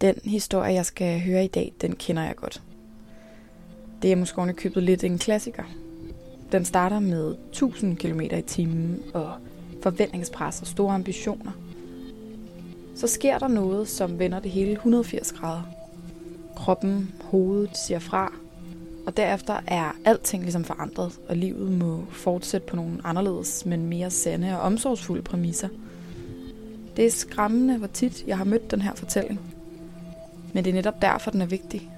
Den historie, jeg skal høre i dag, den kender jeg godt. Det er måske købet lidt en klassiker. Den starter med 1000 km i timen og forventningspres og store ambitioner. Så sker der noget, som vender det hele 180 grader. Kroppen, hovedet siger fra, og derefter er alting ligesom forandret, og livet må fortsætte på nogle anderledes, men mere sande og omsorgsfulde præmisser. Det er skræmmende, hvor tit jeg har mødt den her fortælling. Men det er netop derfor, den er vigtig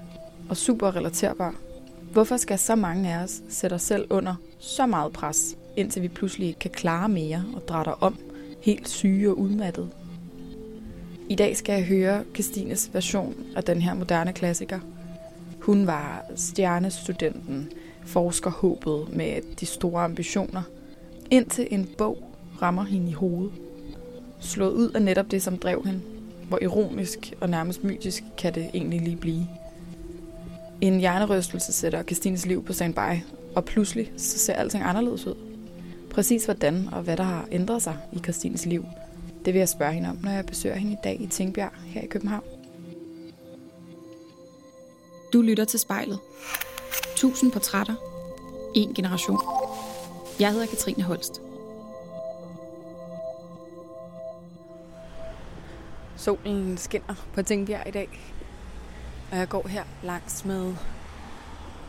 og super relaterbar. Hvorfor skal så mange af os sætte os selv under så meget pres, indtil vi pludselig ikke kan klare mere og drætter om, helt syge og udmattet? I dag skal jeg høre Christines version af den her moderne klassiker. Hun var stjernestudenten, forskerhåbet med de store ambitioner, indtil en bog rammer hende i hovedet. Slået ud af netop det, som drev hende. Hvor ironisk og nærmest mytisk kan det egentlig lige blive. En hjernerystelse sætter Christines liv på standby, og pludselig så ser alting anderledes ud. Præcis hvordan og hvad der har ændret sig i Christines liv, det vil jeg spørge hende om, når jeg besøger hende i dag i Tingbjerg her i København. Du lytter til spejlet. Tusind portrætter. En generation. Jeg hedder Katrine Holst. Solen skinner på Tingbjerg i dag. Og jeg går her langs med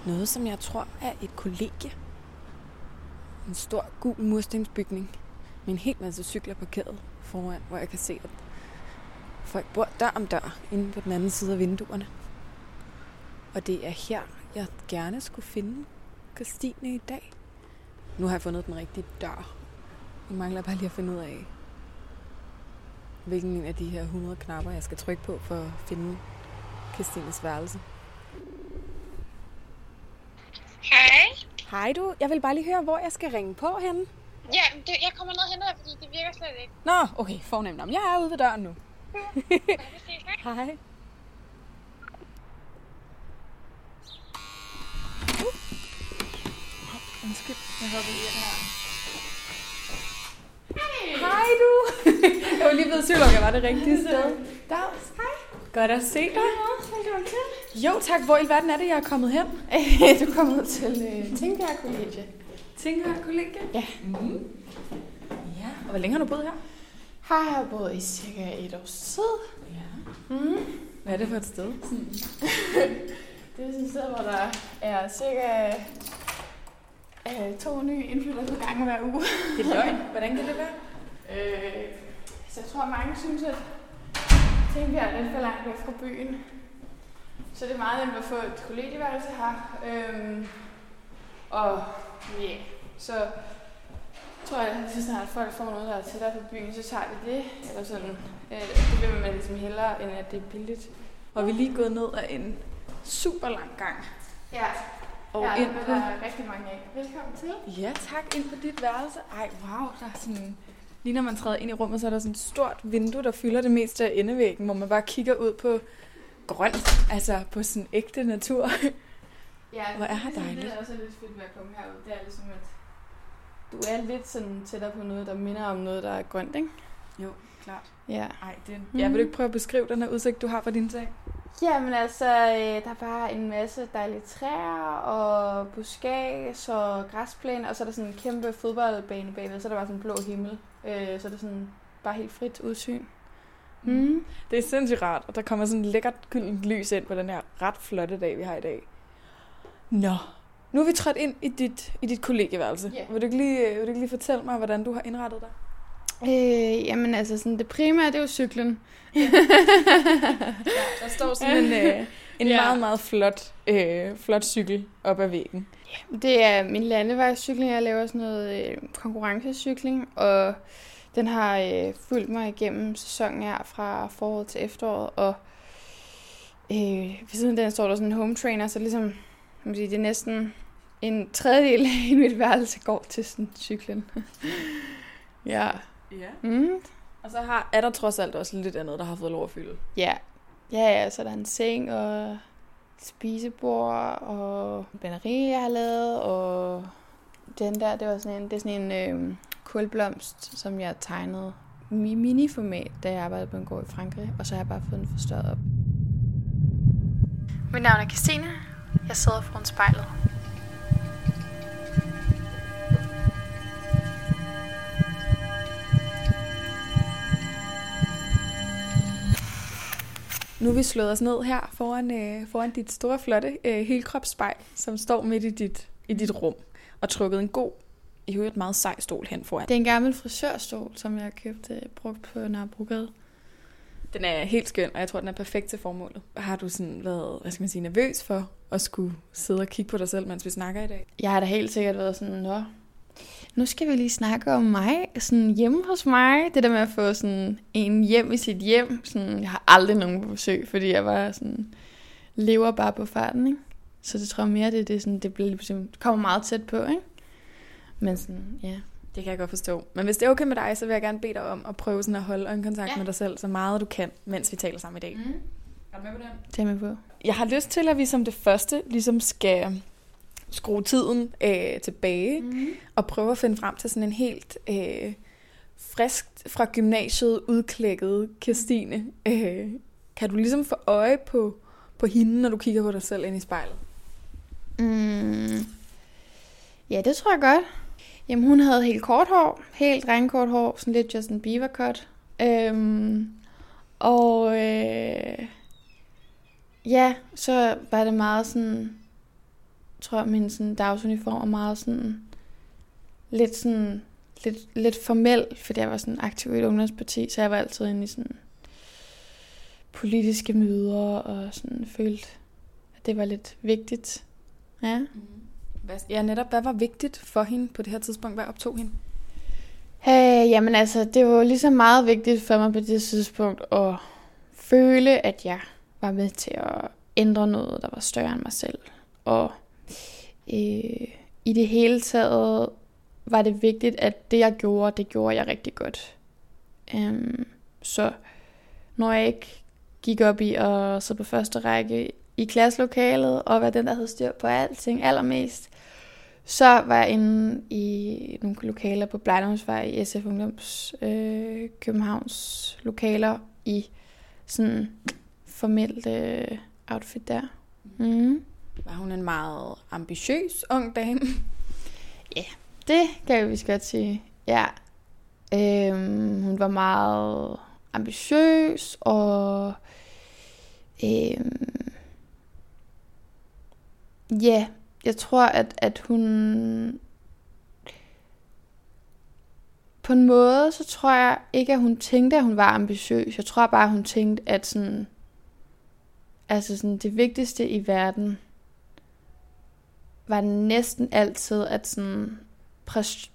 noget, som jeg tror er et kollegie. En stor gul murstensbygning med en hel masse cykler parkeret foran, hvor jeg kan se, at folk bor dør om dør inde på den anden side af vinduerne. Og det er her, jeg gerne skulle finde Christine i dag. Nu har jeg fundet den rigtige dør. Jeg mangler bare lige at finde ud af, hvilken af de her 100 knapper, jeg skal trykke på for at finde Christines værelse. Hej. Hej du. Jeg vil bare lige høre, hvor jeg skal ringe på henne. Ja, det, jeg kommer ned hen fordi det virker slet ikke. Nå, okay, fornemt. Jeg er ude ved døren nu. Hej. Undskyld, jeg lige ind her. Hej du! jeg var lige blevet tvivl om, jeg var det rigtige sted. Dags, hej. Godt at se dig. Velkommen til. Jo tak, hvor i verden er det, jeg er kommet hen? du er kommet til uh, Tingbjerg Kollegie. Tingbjerg Kollegie? Ja. Mm. Ja, og hvor længe har du boet her? Her har jeg boet i cirka et års tid. Ja. Mm. Hvad er det for et sted? det er sådan et sted, hvor der er cirka uh, to nye indflyttere på gang hver uge. Det er løgn. Hvordan kan det være? Øh, så jeg tror, mange synes, at Tingbjerg er lidt for langt væk fra byen. Så det er meget nemt at få et kollegieværelse her. Øhm, og ja, yeah, så tror jeg, at så snart folk får noget, der er tættere på byen, så tager de det. Eller sådan, øh, det vil man ligesom hellere, end at det er billigt. Og vi er lige gået ned ad en super lang gang. Ja, Og ja, ind på... der er rigtig mange af. Velkommen til. Ja, tak. Ind på dit værelse. Ej, wow. Der er sådan... Lige når man træder ind i rummet, så er der sådan et stort vindue, der fylder det meste af endevæggen, hvor man bare kigger ud på grønt, altså på sådan ægte natur. Ja, Hvor er her det, dejligt. Det er også lidt fedt ved at komme herud. Det er ligesom, at du er lidt sådan tættere på noget, der minder om noget, der er grønt, ikke? Jo, klart. Ja. Ej, det... Jeg vil du ikke prøve at beskrive den her udsigt, du har fra din sag? Jamen altså, øh, der er bare en masse dejlige træer og buskage og græsplæne, og så er der sådan en kæmpe fodboldbane bagved, så er der bare sådan en blå himmel. Øh, så er der sådan bare helt frit udsyn. Mm. Det er sindssygt rart, og der kommer sådan et lækkert gyldent lys ind på den her ret flotte dag, vi har i dag. Nå, nu er vi trådt ind i dit, i dit kollegieværelse. Ja. Vil, du ikke lige, vil du ikke lige fortælle mig, hvordan du har indrettet dig? Øh, jamen altså, sådan det primære, det er jo cyklen. Der står sådan en, øh, en Ja. meget, meget flot, øh, flot cykel op ad væggen. Det er min landevejscykling. Jeg laver sådan noget øh, konkurrencecykling, og den har øh, fulgt mig igennem sæsonen her fra foråret til efteråret. Og øh, ved siden af den står der sådan en home trainer, så ligesom, kan man sige, det er næsten en tredjedel af mit værelse går til sådan cyklen. ja. Ja. Mm. Og så har, er der trods alt også lidt andet, der har fået lov at fylde. Ja. Ja, ja, så der er en seng og spisebord og batteri, jeg har lavet, og den der, det var sådan en, det er sådan en øh, kulblomst, som jeg tegnede i mini-format, da jeg arbejdede på en gård i Frankrig, og så har jeg bare fået den forstørret op. Mit navn er Christine. Jeg sidder foran spejlet. Nu er vi slået os ned her foran, øh, foran dit store, flotte øh, helkropsspejl, som står midt i dit, i dit rum, og trukket en god, i øvrigt meget sej stol hen foran. Det er en gammel frisørstol, som jeg har købt øh, brugt på Nørrebrogade. Den er helt skøn, og jeg tror, den er perfekt til formålet. Har du sådan været, hvad skal man sige, nervøs for at skulle sidde og kigge på dig selv, mens vi snakker i dag? Jeg har da helt sikkert været sådan, nå, nu skal vi lige snakke om mig, sådan hjemme hos mig. Det der med at få sådan en hjem i sit hjem. Sådan, jeg har aldrig nogen på besøg, fordi jeg var sådan, lever bare på farten, ikke? Så det tror jeg mere, det, det, sådan, det bliver lige kommer meget tæt på, ikke? Men sådan, ja. Det kan jeg godt forstå. Men hvis det er okay med dig, så vil jeg gerne bede dig om at prøve sådan at holde øjenkontakt ja. med dig selv så meget du kan, mens vi taler sammen i dag. Mm. Er du med på den? Det er med på. Jeg har lyst til, at vi som det første ligesom skal skrue tiden øh, tilbage mm. og prøve at finde frem til sådan en helt øh, frisk fra gymnasiet udklækket Kirstine. Øh, kan du ligesom få øje på, på hende, når du kigger på dig selv ind i spejlet? Mm. Ja, det tror jeg godt. Jamen, hun havde helt kort hår, helt renkort hår, sådan lidt Justin Bieber cut. Øhm, og øh, ja, så var det meget sådan, tror jeg, min sådan dagsuniform er meget sådan, lidt sådan, lidt, lidt formel, fordi jeg var sådan aktiv i et ungdomsparti, så jeg var altid inde i sådan politiske møder, og sådan følte, at det var lidt vigtigt. Ja. Mm. Hvad, ja, netop. Hvad var vigtigt for hende på det her tidspunkt? Hvad optog hende? Hey, jamen altså, det var ligesom meget vigtigt for mig på det tidspunkt at føle, at jeg var med til at ændre noget, der var større end mig selv. Og øh, i det hele taget var det vigtigt, at det jeg gjorde, det gjorde jeg rigtig godt. Øhm, så når jeg ikke gik op i at sidde på første række i klasselokalet og være den, der havde styr på alting allermest, så var jeg inde i nogle lokaler på Blejdomsvej i SF Ungdoms øh, Københavns lokaler i sådan formelt øh, outfit der. Mm. Var hun en meget ambitiøs ung dame? Ja, yeah, det kan vi godt sige. Ja. Øhm, hun var meget ambitiøs og øhm, ja, jeg tror, at, at hun... På en måde, så tror jeg ikke, at hun tænkte, at hun var ambitiøs. Jeg tror bare, at hun tænkte, at sådan... Altså sådan, det vigtigste i verden var næsten altid, at sådan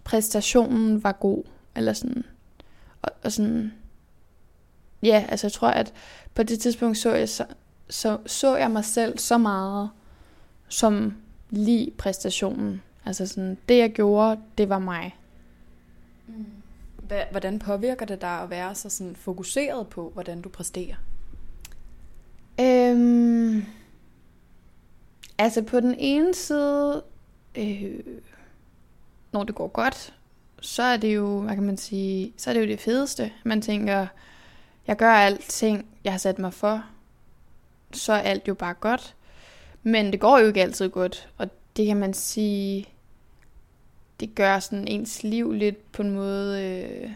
præstationen var god. Eller sådan... Og, og sådan... Ja, altså jeg tror, at på det tidspunkt så jeg, så, så, så jeg mig selv så meget som lige præstationen. Altså sådan, det jeg gjorde, det var mig. Hvordan påvirker det dig at være så sådan fokuseret på, hvordan du præsterer? Øhm, altså på den ene side, øh, når det går godt, så er det jo, hvad kan man sige, så er det jo det fedeste. Man tænker, jeg gør alting, jeg har sat mig for, så er alt jo bare godt. Men det går jo ikke altid godt, og det kan man sige, det gør sådan ens liv lidt på en måde øh,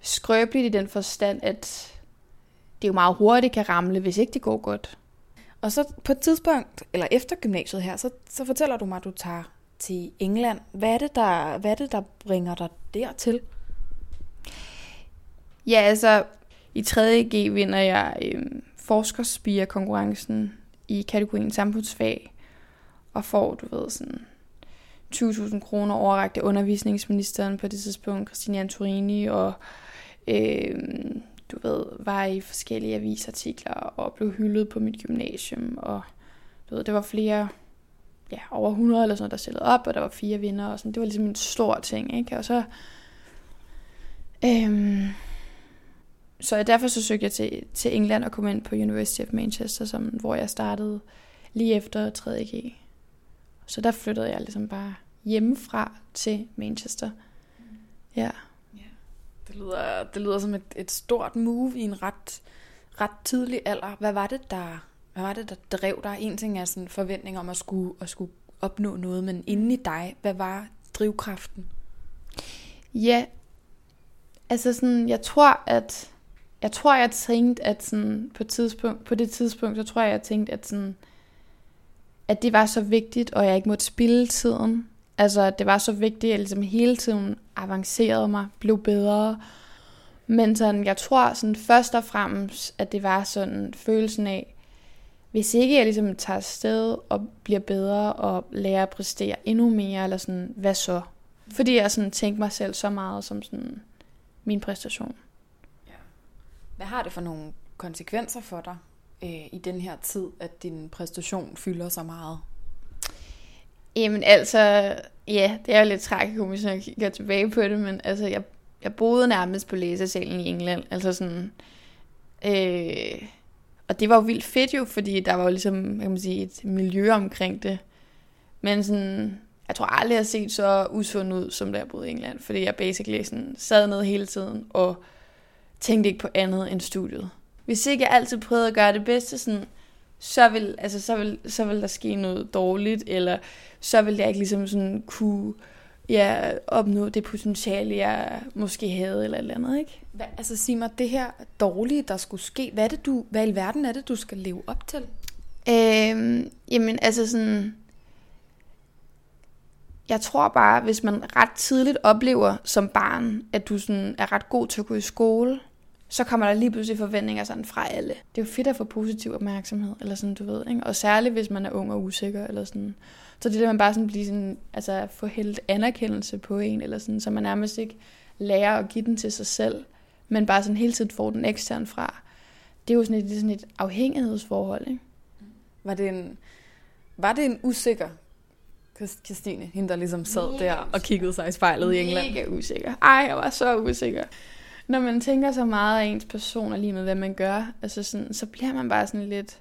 skrøbeligt i den forstand, at det jo meget hurtigt kan ramle, hvis ikke det går godt. Og så på et tidspunkt, eller efter gymnasiet her, så, så fortæller du mig, at du tager til England. Hvad er det, der, hvad er det, der bringer dig dertil? Ja, altså, i 3.G vinder jeg øh, forskerspiger-konkurrencen i kategorien samfundsfag, og får, du ved, sådan 20.000 kroner overragt af undervisningsministeren på det tidspunkt, Christine Antorini, og øh, du ved, var i forskellige avisartikler og blev hyldet på mit gymnasium, og du ved, det var flere, ja, over 100 eller sådan der stillede op, og der var fire vinder, og sådan, det var ligesom en stor ting, ikke? Og så, Øhm, så derfor så søgte jeg til, til England og kom ind på University of Manchester, som, hvor jeg startede lige efter 3.G. Så der flyttede jeg ligesom bare hjemmefra til Manchester. Ja. Det, lyder, det lyder som et, et stort move i en ret, ret tidlig alder. Hvad var det, der Hvad var det, der drev dig? En ting er sådan forventning om at skulle, at skulle opnå noget, men inden i dig, hvad var drivkraften? Ja, altså sådan, jeg tror, at jeg tror, jeg tænkte, at sådan, på, tidspunkt, på det tidspunkt, så tror jeg, jeg tænkte, at, sådan, at det var så vigtigt, og jeg ikke måtte spille tiden. Altså, det var så vigtigt, at jeg ligesom hele tiden avancerede mig, blev bedre. Men sådan, jeg tror sådan, først og fremmest, at det var sådan følelsen af, hvis ikke jeg ligesom tager sted og bliver bedre og lærer at præstere endnu mere, eller sådan, hvad så? Fordi jeg sådan tænkte mig selv så meget som sådan min præstation. Ja. Hvad har det for nogle konsekvenser for dig øh, i den her tid, at din præstation fylder så meget? Jamen altså, ja, det er jo lidt tragikomisk, når jeg kigger tilbage på det, men altså, jeg, jeg boede nærmest på læsesalen i England, altså sådan, øh, og det var jo vildt fedt jo, fordi der var jo ligesom, kan man sige, et miljø omkring det, men sådan, jeg tror aldrig, jeg har set så usund ud, som da jeg boede i England, fordi jeg basically sådan sad ned hele tiden, og tænkte ikke på andet end studiet. Hvis ikke jeg altid prøvede at gøre det bedste, sådan, så vil, altså, så, vil, så vil der ske noget dårligt, eller så vil jeg ikke ligesom sådan kunne ja, opnå det potentiale, jeg måske havde, eller et eller andet, ikke? Hvad, altså sig mig, det her dårlige, der skulle ske, hvad, er det, du, hvad i verden er det, du skal leve op til? Øhm, jamen, altså sådan... Jeg tror bare, hvis man ret tidligt oplever som barn, at du sådan er ret god til at gå i skole, så kommer der lige pludselig forventninger sådan fra alle. Det er jo fedt at få positiv opmærksomhed, eller sådan, du ved, ikke? Og særligt, hvis man er ung og usikker, eller sådan. Så det der, man bare sådan bliver sådan, altså få hældt anerkendelse på en, eller sådan, så man nærmest ikke lærer at give den til sig selv, men bare sådan hele tiden får den ekstern fra. Det er jo sådan et, sådan et afhængighedsforhold, ikke? Var det en, var det en usikker Christine, hende der ligesom sad Mega der og kiggede sig i spejlet i England? Mega usikker. Ej, jeg var så usikker. Når man tænker så meget af ens person og lige med, hvad man gør, altså sådan, så bliver man bare sådan lidt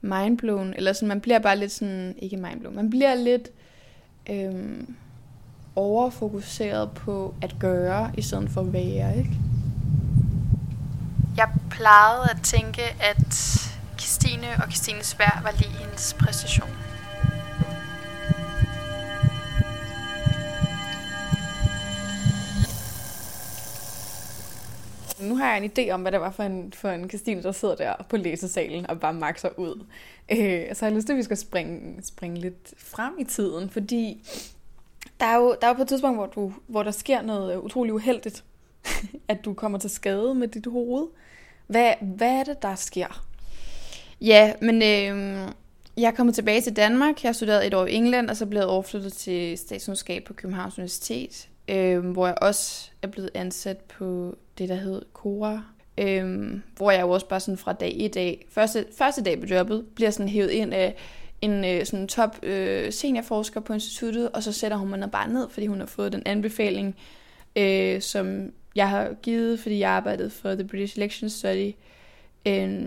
mindblown, eller sådan, man bliver bare lidt sådan, ikke mindblown, man bliver lidt øhm, overfokuseret på at gøre, i stedet for at være, ikke? Jeg plejede at tænke, at Christine og Christines værd var lige hendes præstation. Nu har jeg en idé om, hvad det var for en, for en Christine, der sidder der på læsesalen og bare makser ud. Øh, så jeg lyst til, at vi skal springe, springe lidt frem i tiden, fordi der er jo, der er jo på et tidspunkt, hvor, du, hvor der sker noget utrolig uheldigt, at du kommer til skade med dit hoved. Hvad, hvad er det, der sker? Ja, men øh, jeg er kommet tilbage til Danmark. Jeg har studeret et år i England, og så blev jeg overflyttet til statskundskab på Københavns Universitet, øh, hvor jeg også er blevet ansat på det, der hed Cora, øh, hvor jeg jo også bare sådan fra dag i dag, første, første dag på jobbet, bliver sådan hævet ind af en øh, sådan top øh, seniorforsker på instituttet, og så sætter hun mig bare ned, fordi hun har fået den anbefaling, øh, som jeg har givet, fordi jeg arbejdede for The British Election Study, øh,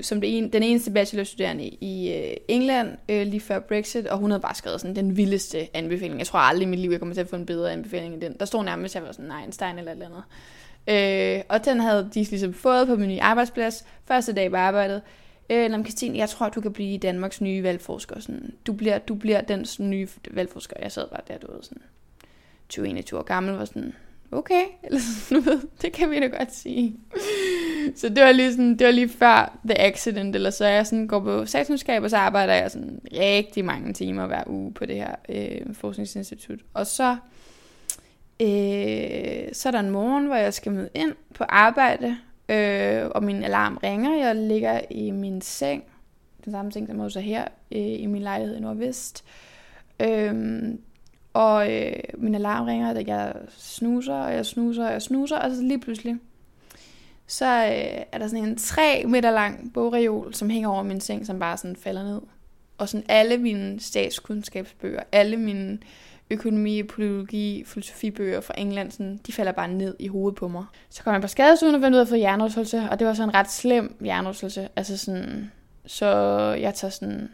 som det en, den eneste bachelorstuderende i øh, England øh, lige før Brexit, og hun havde bare skrevet sådan den vildeste anbefaling. Jeg tror aldrig i mit liv, jeg kommer til at få en bedre anbefaling end den. Der stod nærmest, at jeg var sådan Einstein eller et eller andet. Øh, og den havde de ligesom fået på min nye arbejdsplads. Første dag på arbejdet. Øh, Lam Christine, jeg tror, du kan blive Danmarks nye valgforsker. Sådan, du, bliver, du bliver den nye valgforsker. Jeg sad bare der, du ved, sådan 20-21 år gammel, var sådan, okay, eller sådan, noget, det kan vi da godt sige. så det var lige sådan, det var lige før The Accident, eller så jeg sådan går på statskundskab, og så arbejder jeg sådan rigtig mange timer hver uge på det her øh, forskningsinstitut. Og så Øh, så er der en morgen, hvor jeg skal møde ind på arbejde, øh, og min alarm ringer. Jeg ligger i min seng, den samme seng, som også her, øh, i min lejlighed i Nordvest. Øh, og øh, min alarm ringer, at jeg snuser, og jeg snuser, og jeg snuser, og så lige pludselig, så øh, er der sådan en 3 meter lang bogreol, som hænger over min seng, som bare sådan falder ned. Og sådan alle mine statskundskabsbøger, alle mine økonomi, politologi, filosofibøger fra England, sådan, de falder bare ned i hovedet på mig. Så kom jeg på skadestuen og fandt ud af at få hjernerystelse, og det var sådan en ret slem hjernerystelse. Altså sådan, så jeg tager sådan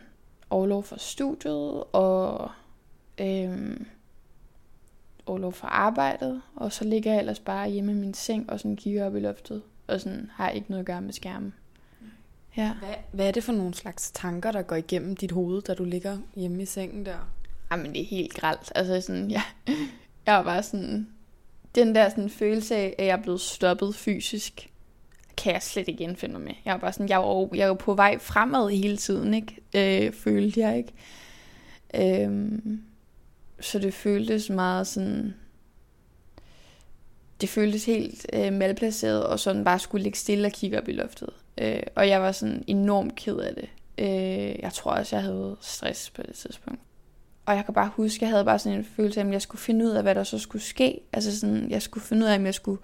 overlov fra studiet, og øhm, overlov fra arbejdet, og så ligger jeg ellers bare hjemme i min seng og sådan kigger op i loftet, og sådan har ikke noget at gøre med skærmen. Ja. Hvad, hvad er det for nogle slags tanker, der går igennem dit hoved, da du ligger hjemme i sengen der? Jamen, det er helt gralt. Altså sådan, ja. Jeg var bare sådan... Den der sådan følelse af, at jeg er blevet stoppet fysisk, kan jeg slet ikke genfinde mig med. Jeg var bare sådan, jeg var, jeg var på vej fremad hele tiden, ikke? Øh, følte jeg, ikke? Øhm, så det føltes meget sådan... Det føltes helt øh, malplaceret, og sådan bare skulle ligge stille og kigge op i loftet. Øh, og jeg var sådan enormt ked af det. Øh, jeg tror også, jeg havde stress på det tidspunkt. Og jeg kan bare huske, jeg havde bare sådan en følelse af, at jeg skulle finde ud af, hvad der så skulle ske. Altså sådan, jeg skulle finde ud af, om jeg skulle,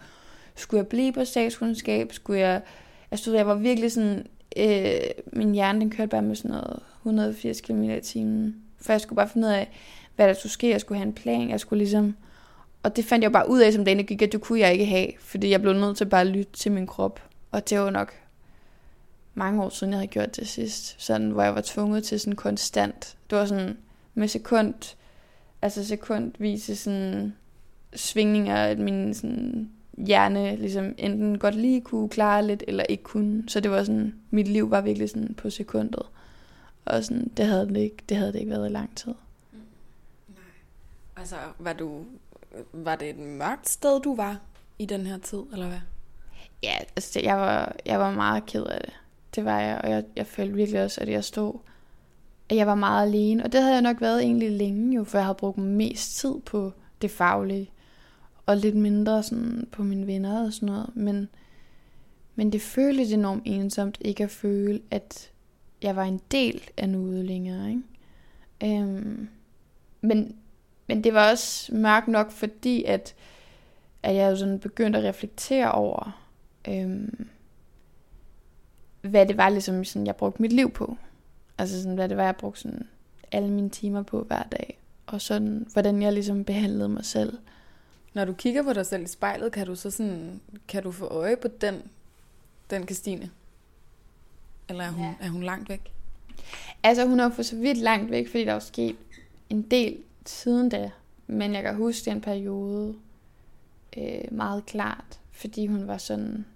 skulle jeg blive på statskundskab, skulle jeg... Altså, stod, jeg var virkelig sådan... Øh, min hjerne, den kørte bare med sådan noget 180 km i timen. For jeg skulle bare finde ud af, hvad der skulle ske. Jeg skulle have en plan. Jeg skulle ligesom... Og det fandt jeg bare ud af, som dagen gik, at det kunne jeg ikke have. Fordi jeg blev nødt til bare at lytte til min krop. Og det var nok mange år siden, jeg havde gjort det sidst. Sådan, hvor jeg var tvunget til sådan konstant. Det var sådan med sekund, altså sekundvise sådan svingninger, at min sådan hjerne ligesom enten godt lige kunne klare lidt, eller ikke kunne. Så det var sådan, mit liv var virkelig sådan på sekundet. Og sådan, det havde det ikke, det havde det ikke været i lang tid. Altså, var du, var det et mørkt sted, du var i den her tid, eller hvad? Ja, altså jeg var, jeg var meget ked af det. Det var jeg, og jeg, jeg følte virkelig også, at jeg stod, at jeg var meget alene. Og det havde jeg nok været egentlig længe jo, for jeg havde brugt mest tid på det faglige, og lidt mindre sådan på mine venner og sådan noget. Men, men det føltes enormt ensomt ikke at føle, at jeg var en del af noget længere. Ikke? Øhm, men, men det var også mørkt nok, fordi at, at jeg jo sådan begyndte at reflektere over, øhm, hvad det var, ligesom, sådan, jeg brugte mit liv på. Altså sådan, hvad det var, jeg brugte sådan, alle mine timer på hver dag. Og sådan, hvordan jeg ligesom behandlede mig selv. Når du kigger på dig selv i spejlet, kan du så sådan, kan du få øje på den, den Christine? Eller er hun, ja. er hun langt væk? Altså, hun er for så vidt langt væk, fordi der er sket en del siden da. Men jeg kan huske den periode øh, meget klart, fordi hun var sådan...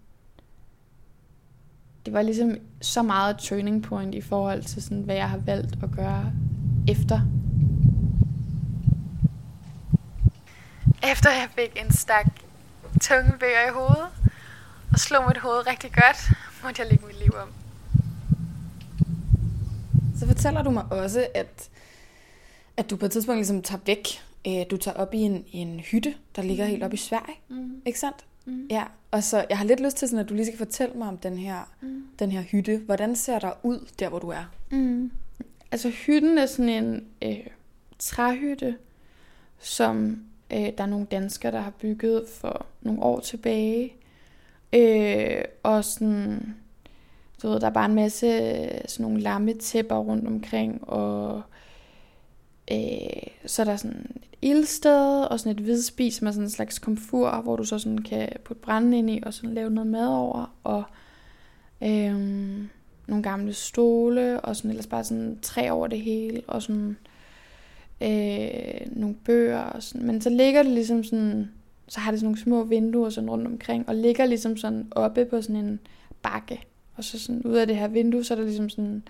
Det var ligesom så meget turning point i forhold til, sådan, hvad jeg har valgt at gøre efter. Efter jeg fik en stak tunge bøger i hovedet, og slog mit hoved rigtig godt, måtte jeg lægge mit liv om. Så fortæller du mig også, at, at du på et tidspunkt ligesom tager væk. Øh, du tager op i en, i en hytte, der ligger mm. helt op i Sverige. Mm. Ikke sandt? Mm. Ja, og så jeg har lidt lyst til, sådan, at du lige skal fortælle mig om den her, Mm. den her hytte. Hvordan ser der ud, der hvor du er? Mm. Altså hytten er sådan en øh, træhytte, som øh, der er nogle danskere, der har bygget for nogle år tilbage. Øh, og sådan, du ved, der er bare en masse øh, sådan nogle lammetæpper rundt omkring, og øh, så er der sådan et ildsted, og sådan et hvidspis, som er sådan en slags komfur, hvor du så sådan kan putte brænden ind i, og sådan lave noget mad over, og øh, nogle gamle stole, og sådan ellers bare sådan træ over det hele, og sådan øh, nogle bøger, og sådan. men så ligger det ligesom sådan, så har det sådan nogle små vinduer sådan rundt omkring, og ligger ligesom sådan oppe på sådan en bakke, og så sådan ud af det her vindue, så er der ligesom sådan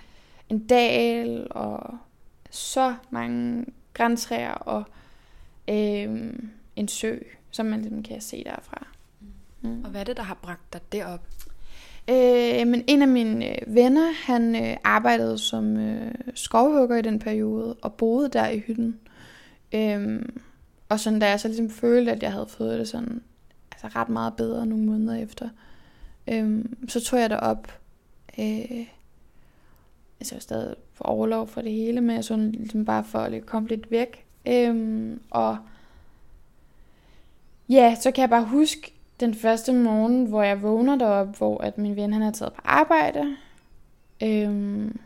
en dal, og så mange græntræer, og øh, en sø, som man ligesom kan se derfra. Mm. Og hvad er det, der har bragt dig derop? Øh, men en af mine øh, venner, han øh, arbejdede som øh, skovhugger i den periode, og boede der i hytten. Øh, og sådan, da jeg så ligesom følte, at jeg havde fået det sådan, altså ret meget bedre nogle måneder efter, øh, så tog jeg derop. Øh, altså jeg var stadig for overlov for det hele, men jeg sådan ligesom bare for at komme lidt væk. Øhm, og ja, så kan jeg bare huske, den første morgen, hvor jeg vågner derop, hvor at min ven han er taget på arbejde. Øhm,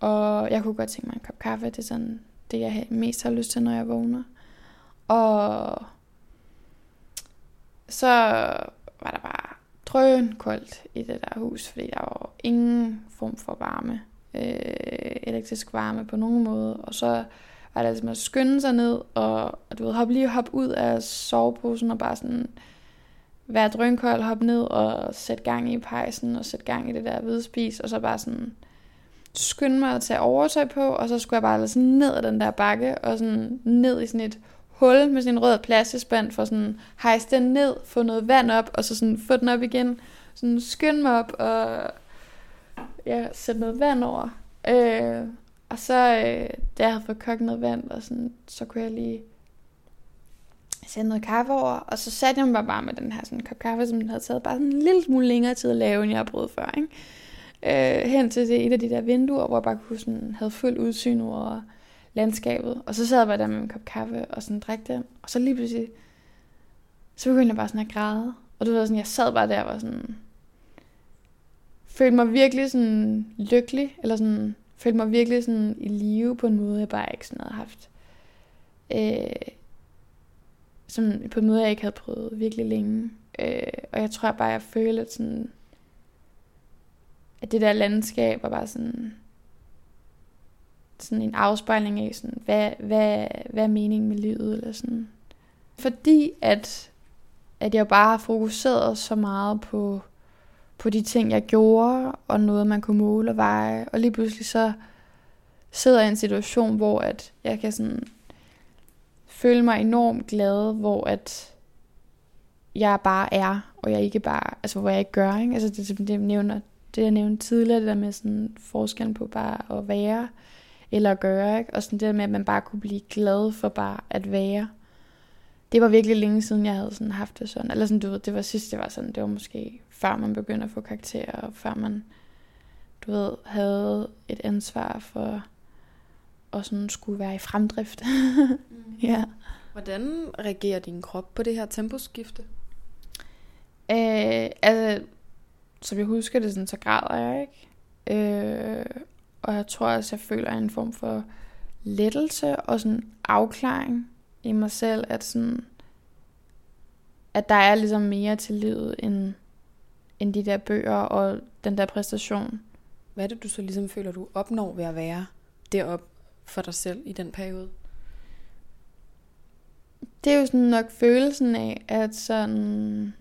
og jeg kunne godt tænke mig en kop kaffe. Det er sådan det, jeg mest har lyst til, når jeg vågner. Og så var der bare drøn koldt i det der hus, fordi der var ingen form for varme. Øh, elektrisk varme på nogen måde. Og så var der ligesom at skynde sig ned, og, og du ved, hop lige hoppe ud af soveposen og bare sådan være drønkold, hoppe ned og sætte gang i pejsen og sætte gang i det der hvide spis, og så bare sådan skynde mig at tage overtøj på, og så skulle jeg bare sådan ned ad den der bakke, og sådan ned i sådan et hul med sin rød plastespand, for sådan hejse den ned, få noget vand op, og så sådan få den op igen, sådan skynde mig op, og ja, sætte noget vand over. Øh, og så, øh, da jeg havde fået kogt noget vand, og sådan, så kunne jeg lige sætte noget kaffe over, og så satte jeg mig bare med den her sådan, kop kaffe, som den havde taget bare sådan en lille smule længere tid at lave, end jeg har prøvet før. Ikke? Øh, hen til det, et af de der vinduer, hvor jeg bare kunne sådan, havde fuld udsyn over landskabet. Og så sad jeg bare der med en kop kaffe og sådan drak den. Og så lige pludselig, så begyndte jeg bare sådan at græde. Og du ved sådan, jeg sad bare der og var sådan, følte mig virkelig sådan lykkelig, eller sådan, følte mig virkelig sådan i live på en måde, jeg bare ikke sådan havde haft. Øh, som på en måde, jeg ikke havde prøvet virkelig længe. Øh, og jeg tror bare, jeg følte, at, sådan, at det der landskab var bare sådan, sådan en afspejling af, sådan, hvad, hvad, hvad er meningen med livet, eller sådan. Fordi at, at jeg bare har fokuseret så meget på, på de ting, jeg gjorde, og noget, man kunne måle og veje. Og lige pludselig så sidder jeg i en situation, hvor at jeg kan sådan føle mig enormt glad, hvor at jeg bare er, og jeg ikke bare, altså hvor jeg ikke gør, ikke? Altså det, det, nævner, det jeg nævnte tidligere, det der med sådan forskellen på bare at være, eller at gøre, ikke? Og sådan det der med, at man bare kunne blive glad for bare at være. Det var virkelig længe siden, jeg havde sådan haft det sådan. Eller sådan, du ved, det var sidst, det var sådan, det var måske før man begyndte at få karakterer, og før man, du ved, havde et ansvar for at sådan skulle være i fremdrift. mm. ja. Hvordan reagerer din krop på det her temposkifte? Øh, altså, som jeg husker det, sådan, så græder jeg ikke. Øh, og jeg tror også, jeg føler en form for lettelse og sådan afklaring i mig selv, at sådan, at der er ligesom mere til livet end, end de der bøger og den der præstation. Hvad er det, du så ligesom føler, du opnår ved at være derop for dig selv i den periode? Det er jo sådan nok følelsen af, at sådan...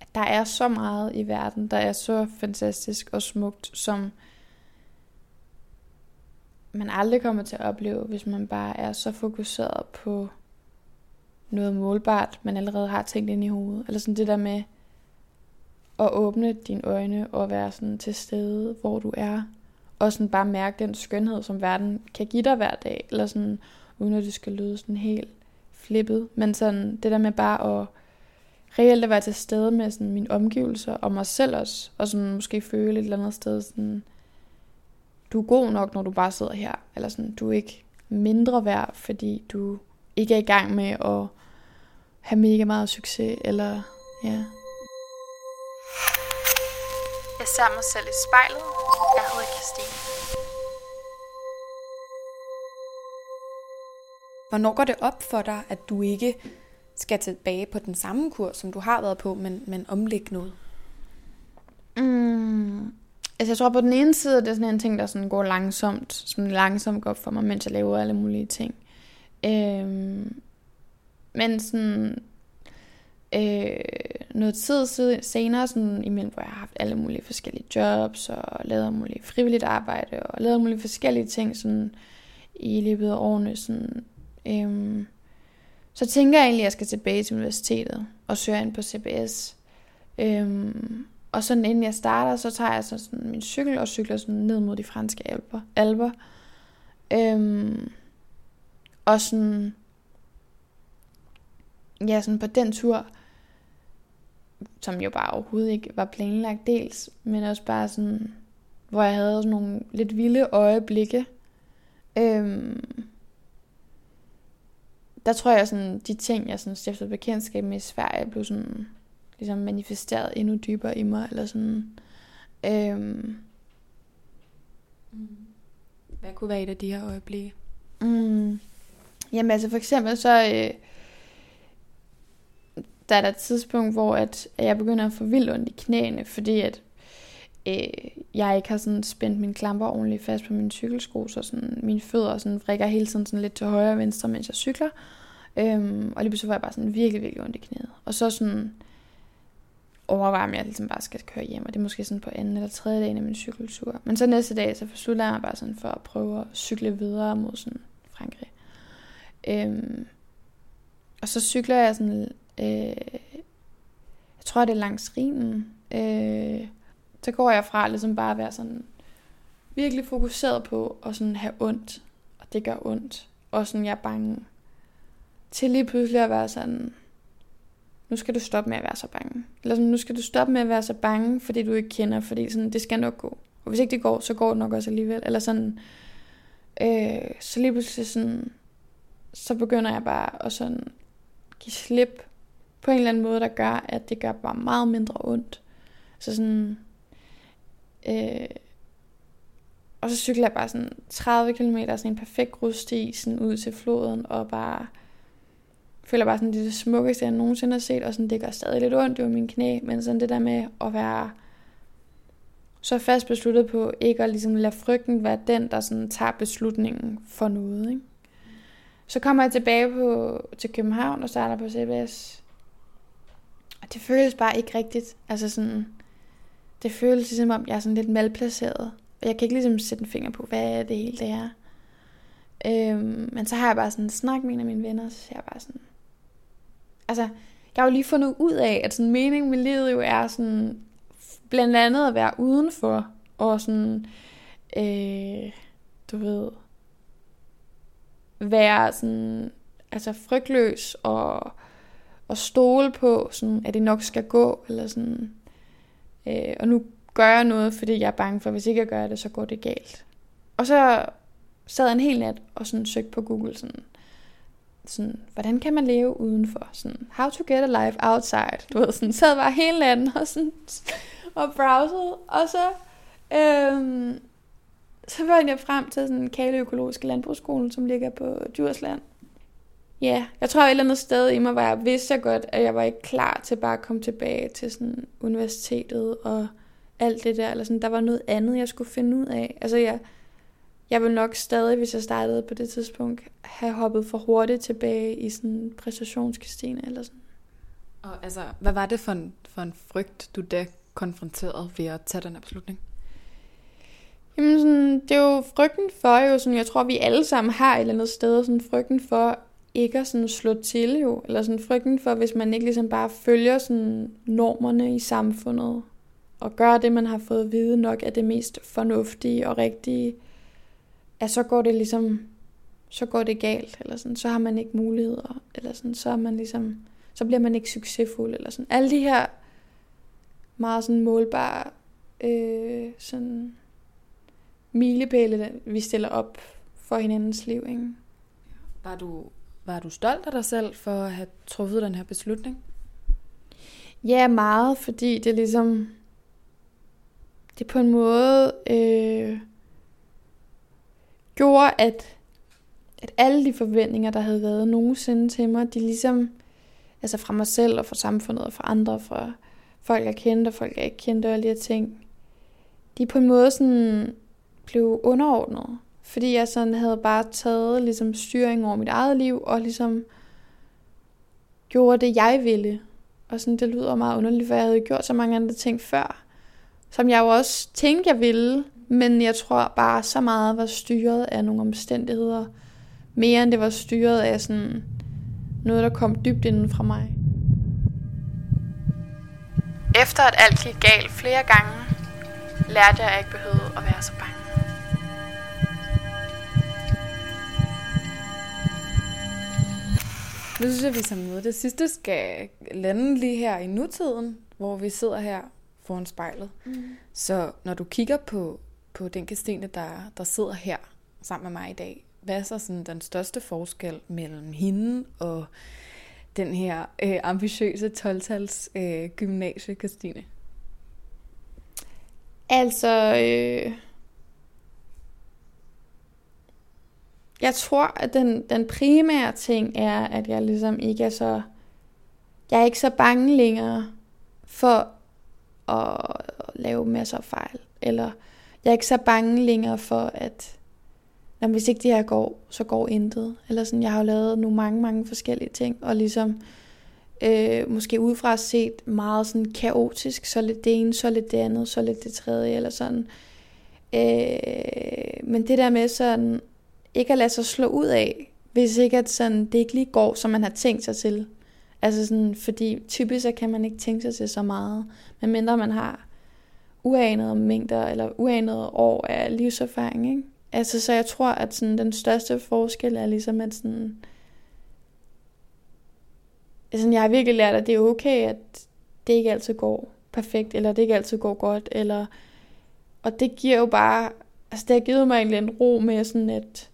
At der er så meget i verden, der er så fantastisk og smukt, som man aldrig kommer til at opleve, hvis man bare er så fokuseret på noget målbart, man allerede har tænkt ind i hovedet. Eller sådan det der med at åbne dine øjne og være sådan til stede, hvor du er. Og sådan bare mærke den skønhed, som verden kan give dig hver dag. Eller sådan, uden at det skal lyde sådan helt flippet. Men sådan det der med bare at reelt at være til stede med sådan mine omgivelser og mig selv også. Og sådan måske føle et eller andet sted sådan, du er god nok, når du bare sidder her. Eller sådan, du er ikke mindre værd, fordi du ikke er i gang med at have mega meget succes. Eller ja. Jeg ser mig selv i spejlet. Jeg hedder Christine. Hvornår går det op for dig, at du ikke skal tilbage på den samme kurs, som du har været på, men, men omlægge noget? Mm. Altså jeg tror på den ene side, det er sådan en ting, der sådan går langsomt, som langsomt går op for mig, mens jeg laver alle mulige ting. Øhm, men sådan, øh, noget tid senere, sådan imellem, hvor jeg har haft alle mulige forskellige jobs, og lavet mulige frivilligt arbejde, og lavet mulige forskellige ting sådan, i løbet af årene. Sådan, øh, så tænker jeg egentlig, at jeg skal tilbage til universitetet og søge ind på CBS. Øh, og sådan inden jeg starter, så tager jeg så sådan min cykel og cykler sådan ned mod de franske alber. alber. Øhm, og sådan, ja, sådan på den tur, som jo bare overhovedet ikke var planlagt dels, men også bare sådan, hvor jeg havde sådan nogle lidt vilde øjeblikke. Øhm, der tror jeg sådan, de ting, jeg sådan stiftede bekendtskab med i Sverige, blev sådan ligesom manifesteret endnu dybere i mig, eller sådan. Øhm, Hvad kunne være et af de her øjeblikke? Mm, jamen altså for eksempel så, øh, der er der et tidspunkt, hvor at, at jeg begynder at få vildt ondt i knæene, fordi at øh, jeg ikke har sådan spændt mine klamper ordentligt fast på mine cykelsko, så sådan, mine fødder sådan vrikker hele tiden sådan lidt til højre og venstre, mens jeg cykler. Øhm, og lige pludselig var jeg bare sådan virkelig, virkelig ondt i knæet. Og så sådan overveje, om jeg ligesom bare skal køre hjem, og det er måske sådan på anden eller tredje dagen af min cykeltur. Men så næste dag, så beslutter jeg mig bare sådan for at prøve at cykle videre mod sådan Frankrig. Øhm, og så cykler jeg sådan, øh, jeg tror det er langs Rhinen. Øh, så går jeg fra ligesom bare at være sådan virkelig fokuseret på at sådan have ondt, og det gør ondt, og sådan jeg er bange, til lige pludselig at være sådan, nu skal du stoppe med at være så bange. Eller sådan, nu skal du stoppe med at være så bange, fordi du ikke kender, fordi sådan, det skal nok gå. Og hvis ikke det går, så går det nok også alligevel. Eller sådan, øh, så lige pludselig sådan, så begynder jeg bare at sådan give slip på en eller anden måde, der gør, at det gør bare meget mindre ondt. Så sådan, øh, og så cykler jeg bare sådan 30 km, sådan en perfekt grussti, sådan ud til floden, og bare føler bare sådan, det er det smukkeste, jeg nogensinde har set, og sådan, det gør stadig lidt ondt i min knæ, men sådan det der med at være så fast besluttet på ikke at ligesom lade frygten være den, der sådan tager beslutningen for noget. Ikke? Så kommer jeg tilbage på, til København og starter på CBS. Og det føles bare ikke rigtigt. Altså sådan, det føles ligesom om, jeg er sådan lidt malplaceret. Og jeg kan ikke ligesom sætte en finger på, hvad det hele det er. Øhm, men så har jeg bare sådan snak med en af mine venner, så jeg bare sådan, altså, jeg har jo lige fundet ud af, at sådan meningen med livet jo er sådan, blandt andet at være udenfor, og sådan, øh, du ved, være sådan, altså frygtløs, og, og stole på, sådan, at det nok skal gå, eller sådan, øh, og nu gør jeg noget, fordi jeg er bange for, at hvis ikke jeg gør det, så går det galt. Og så sad jeg en hel nat og sådan søgte på Google, sådan, sådan, hvordan kan man leve udenfor? Sådan, how to get a life outside. Du ved, sådan, sad bare hele natten og, sådan, og browsede. Og så, øhm, så var jeg frem til sådan Kale Økologiske Landbrugsskole, som ligger på Djursland. Ja, yeah. jeg tror et eller andet sted i mig, var jeg vidste jeg godt, at jeg var ikke klar til bare at komme tilbage til sådan universitetet og alt det der. Eller sådan, der var noget andet, jeg skulle finde ud af. Altså, jeg, jeg vil nok stadig, hvis jeg startede på det tidspunkt, have hoppet for hurtigt tilbage i sådan præstationskastine eller sådan. Og altså, hvad var det for en, for en frygt, du da konfronterede ved at tage den her beslutning? Jamen sådan, det er jo frygten for jo, sådan, jeg tror vi alle sammen har et eller andet sted, sådan frygten for ikke at sådan slå til jo, eller sådan frygten for, hvis man ikke ligesom bare følger sådan normerne i samfundet, og gør det, man har fået at vide nok er det mest fornuftige og rigtige, at så går det ligesom, så går det galt, eller sådan, så har man ikke muligheder, eller sådan, så er man ligesom, så bliver man ikke succesfuld, eller sådan. Alle de her meget sådan målbare øh, sådan milepæle, vi stiller op for hinandens liv. Ikke? Var du, var du stolt af dig selv for at have truffet den her beslutning? Ja, meget, fordi det ligesom, det på en måde øh, gjorde, at, at alle de forventninger, der havde været nogensinde til mig, de ligesom, altså fra mig selv og fra samfundet og fra andre, fra folk jeg kendte og folk jeg ikke kendte og alle de her ting, de på en måde sådan blev underordnet. Fordi jeg sådan havde bare taget ligesom styring over mit eget liv og ligesom gjorde det, jeg ville. Og sådan, det lyder meget underligt, for jeg havde gjort så mange andre ting før, som jeg jo også tænkte, jeg ville, men jeg tror bare, så meget var styret af nogle omstændigheder, mere end det var styret af sådan noget, der kom dybt inden fra mig. Efter at alt gik galt flere gange, lærte jeg, at jeg ikke behøvede at være så bange. Nu synes jeg, vi som noget det sidste skal lande lige her i nutiden, hvor vi sidder her foran spejlet. Mm. Så når du kigger på, på den Christine, der, der sidder her sammen med mig i dag, hvad er så sådan den største forskel mellem hende og den her øh, ambitiøse 12-tals øh, gymnasie Christine? Altså, øh, jeg tror, at den, den primære ting er, at jeg ligesom ikke er så, jeg er ikke så bange længere for at lave masser af fejl. Eller jeg er ikke så bange længere for at når hvis ikke det her går, så går intet. Eller sådan, jeg har jo lavet nu mange, mange forskellige ting, og ligesom øh, måske udefra set meget sådan kaotisk, så lidt det ene, så lidt det andet, så lidt det tredje, eller sådan. Øh, men det der med sådan, ikke at lade sig slå ud af, hvis ikke at sådan, det ikke lige går, som man har tænkt sig til. Altså sådan, fordi typisk så kan man ikke tænke sig til så meget, medmindre man har uanede mængder eller uanede år af livserfaring. Ikke? Altså, så jeg tror, at sådan, den største forskel er ligesom, at sådan, altså, jeg har virkelig lært, at det er okay, at det ikke altid går perfekt, eller det ikke altid går godt, eller, og det giver jo bare, altså det har givet mig egentlig en ro med sådan, at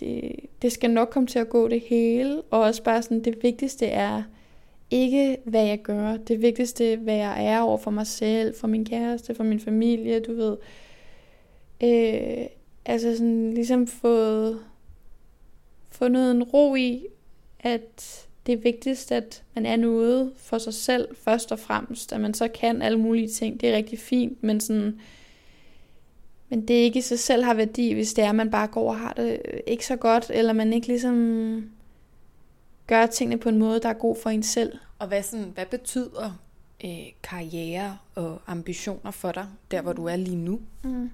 det, det skal nok komme til at gå det hele, og også bare sådan, det vigtigste er ikke, hvad jeg gør. Det vigtigste, hvad jeg er over for mig selv, for min kæreste, for min familie, du ved. Øh, altså sådan ligesom fået fundet en ro i, at det er vigtigst, at man er noget for sig selv først og fremmest. At man så kan alle mulige ting, det er rigtig fint, men sådan, men det ikke i sig selv har værdi, hvis det er, at man bare går og har det ikke så godt, eller man ikke ligesom gør tingene på en måde, der er god for en selv. Og hvad, sådan, hvad betyder øh, karriere og ambitioner for dig, der hvor du er lige nu? Mm.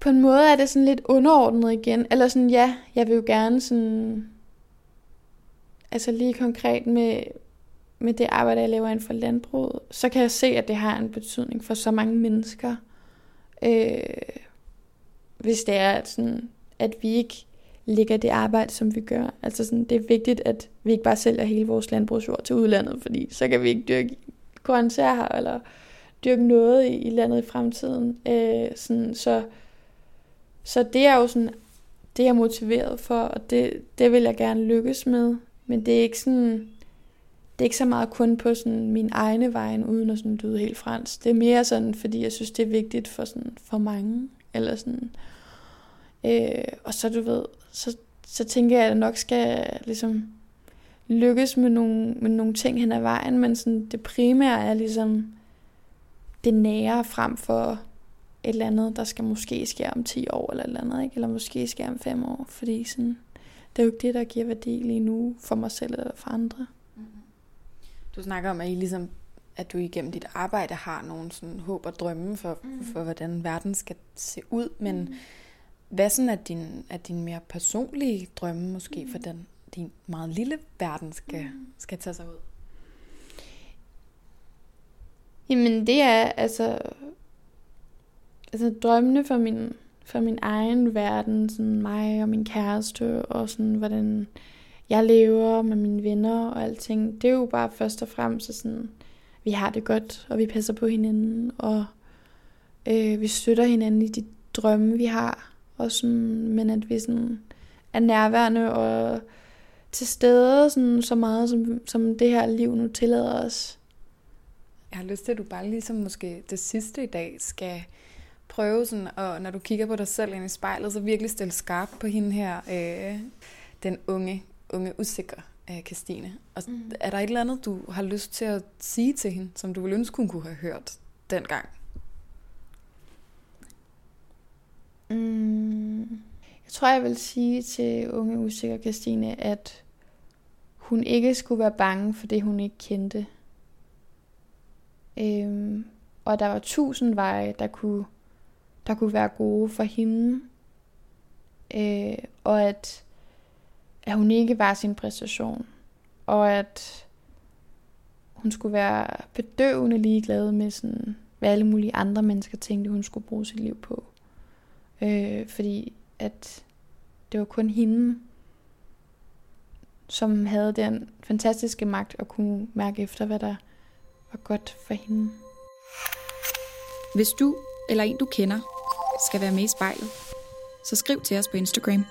På en måde er det sådan lidt underordnet igen. Eller sådan, ja, jeg vil jo gerne sådan... Altså lige konkret med, med det arbejde, jeg laver inden for landbruget, så kan jeg se, at det har en betydning for så mange mennesker. Øh, hvis det er, sådan, at vi ikke ligger det arbejde, som vi gør. Altså sådan, det er vigtigt, at vi ikke bare sælger hele vores landbrugsjord til udlandet, fordi så kan vi ikke dyrke grøntsager her, eller dyrke noget i, i landet i fremtiden. Øh, sådan, så, så det er jo sådan, det er jeg motiveret for, og det, det vil jeg gerne lykkes med. Men det er ikke sådan, det er ikke så meget kun på sådan min egne vejen, uden at sådan lyde helt fransk. Det er mere sådan, fordi jeg synes, det er vigtigt for, sådan, for mange. Eller sådan. Øh, og så du ved, så, så tænker jeg, at jeg nok skal ligesom lykkes med nogle, med nogle ting hen ad vejen, men sådan, det primære er ligesom det nære frem for et eller andet, der skal måske ske om 10 år eller et eller andet, ikke? eller måske ske om 5 år, fordi sådan, det er jo ikke det, der giver værdi lige nu for mig selv eller for andre. Mm-hmm. Du snakker om, at I ligesom at du igennem dit arbejde har nogle sådan håb og drømme for, mm. for hvordan verden skal se ud, men mm. Hvad sådan er din, er din mere personlige drømme måske for den, din meget lille verden skal, mm. skal tage sig ud? Jamen det er altså, altså drømmene for min, for min egen verden, sådan mig og min kæreste, og sådan hvordan jeg lever med mine venner og alting, det er jo bare først og fremmest sådan, vi har det godt, og vi passer på hinanden, og øh, vi støtter hinanden i de drømme, vi har. Og sådan, men at vi sådan er nærværende og til stede sådan, så meget, som, som det her liv nu tillader os. Jeg har lyst til, at du bare ligesom måske det sidste i dag skal prøve sådan, og når du kigger på dig selv ind i spejlet, så virkelig stille skarp på hende her, øh, den unge, unge usikre øh, Christine. Og mm. er der et eller andet, du har lyst til at sige til hende, som du ville ønske, hun kunne have hørt dengang? Mm, jeg tror, jeg vil sige til unge usikre Christine, at hun ikke skulle være bange for det, hun ikke kendte. Øhm, og der var tusind veje, der kunne, der kunne være gode for hende. Øh, og at, at hun ikke var sin præstation. Og at hun skulle være bedøvende ligeglad med, sådan, hvad alle mulige andre mennesker tænkte, hun skulle bruge sit liv på. Øh, fordi at det var kun hende, som havde den fantastiske magt at kunne mærke efter, hvad der var godt for hende. Hvis du eller en du kender skal være med i spejlet, så skriv til os på Instagram.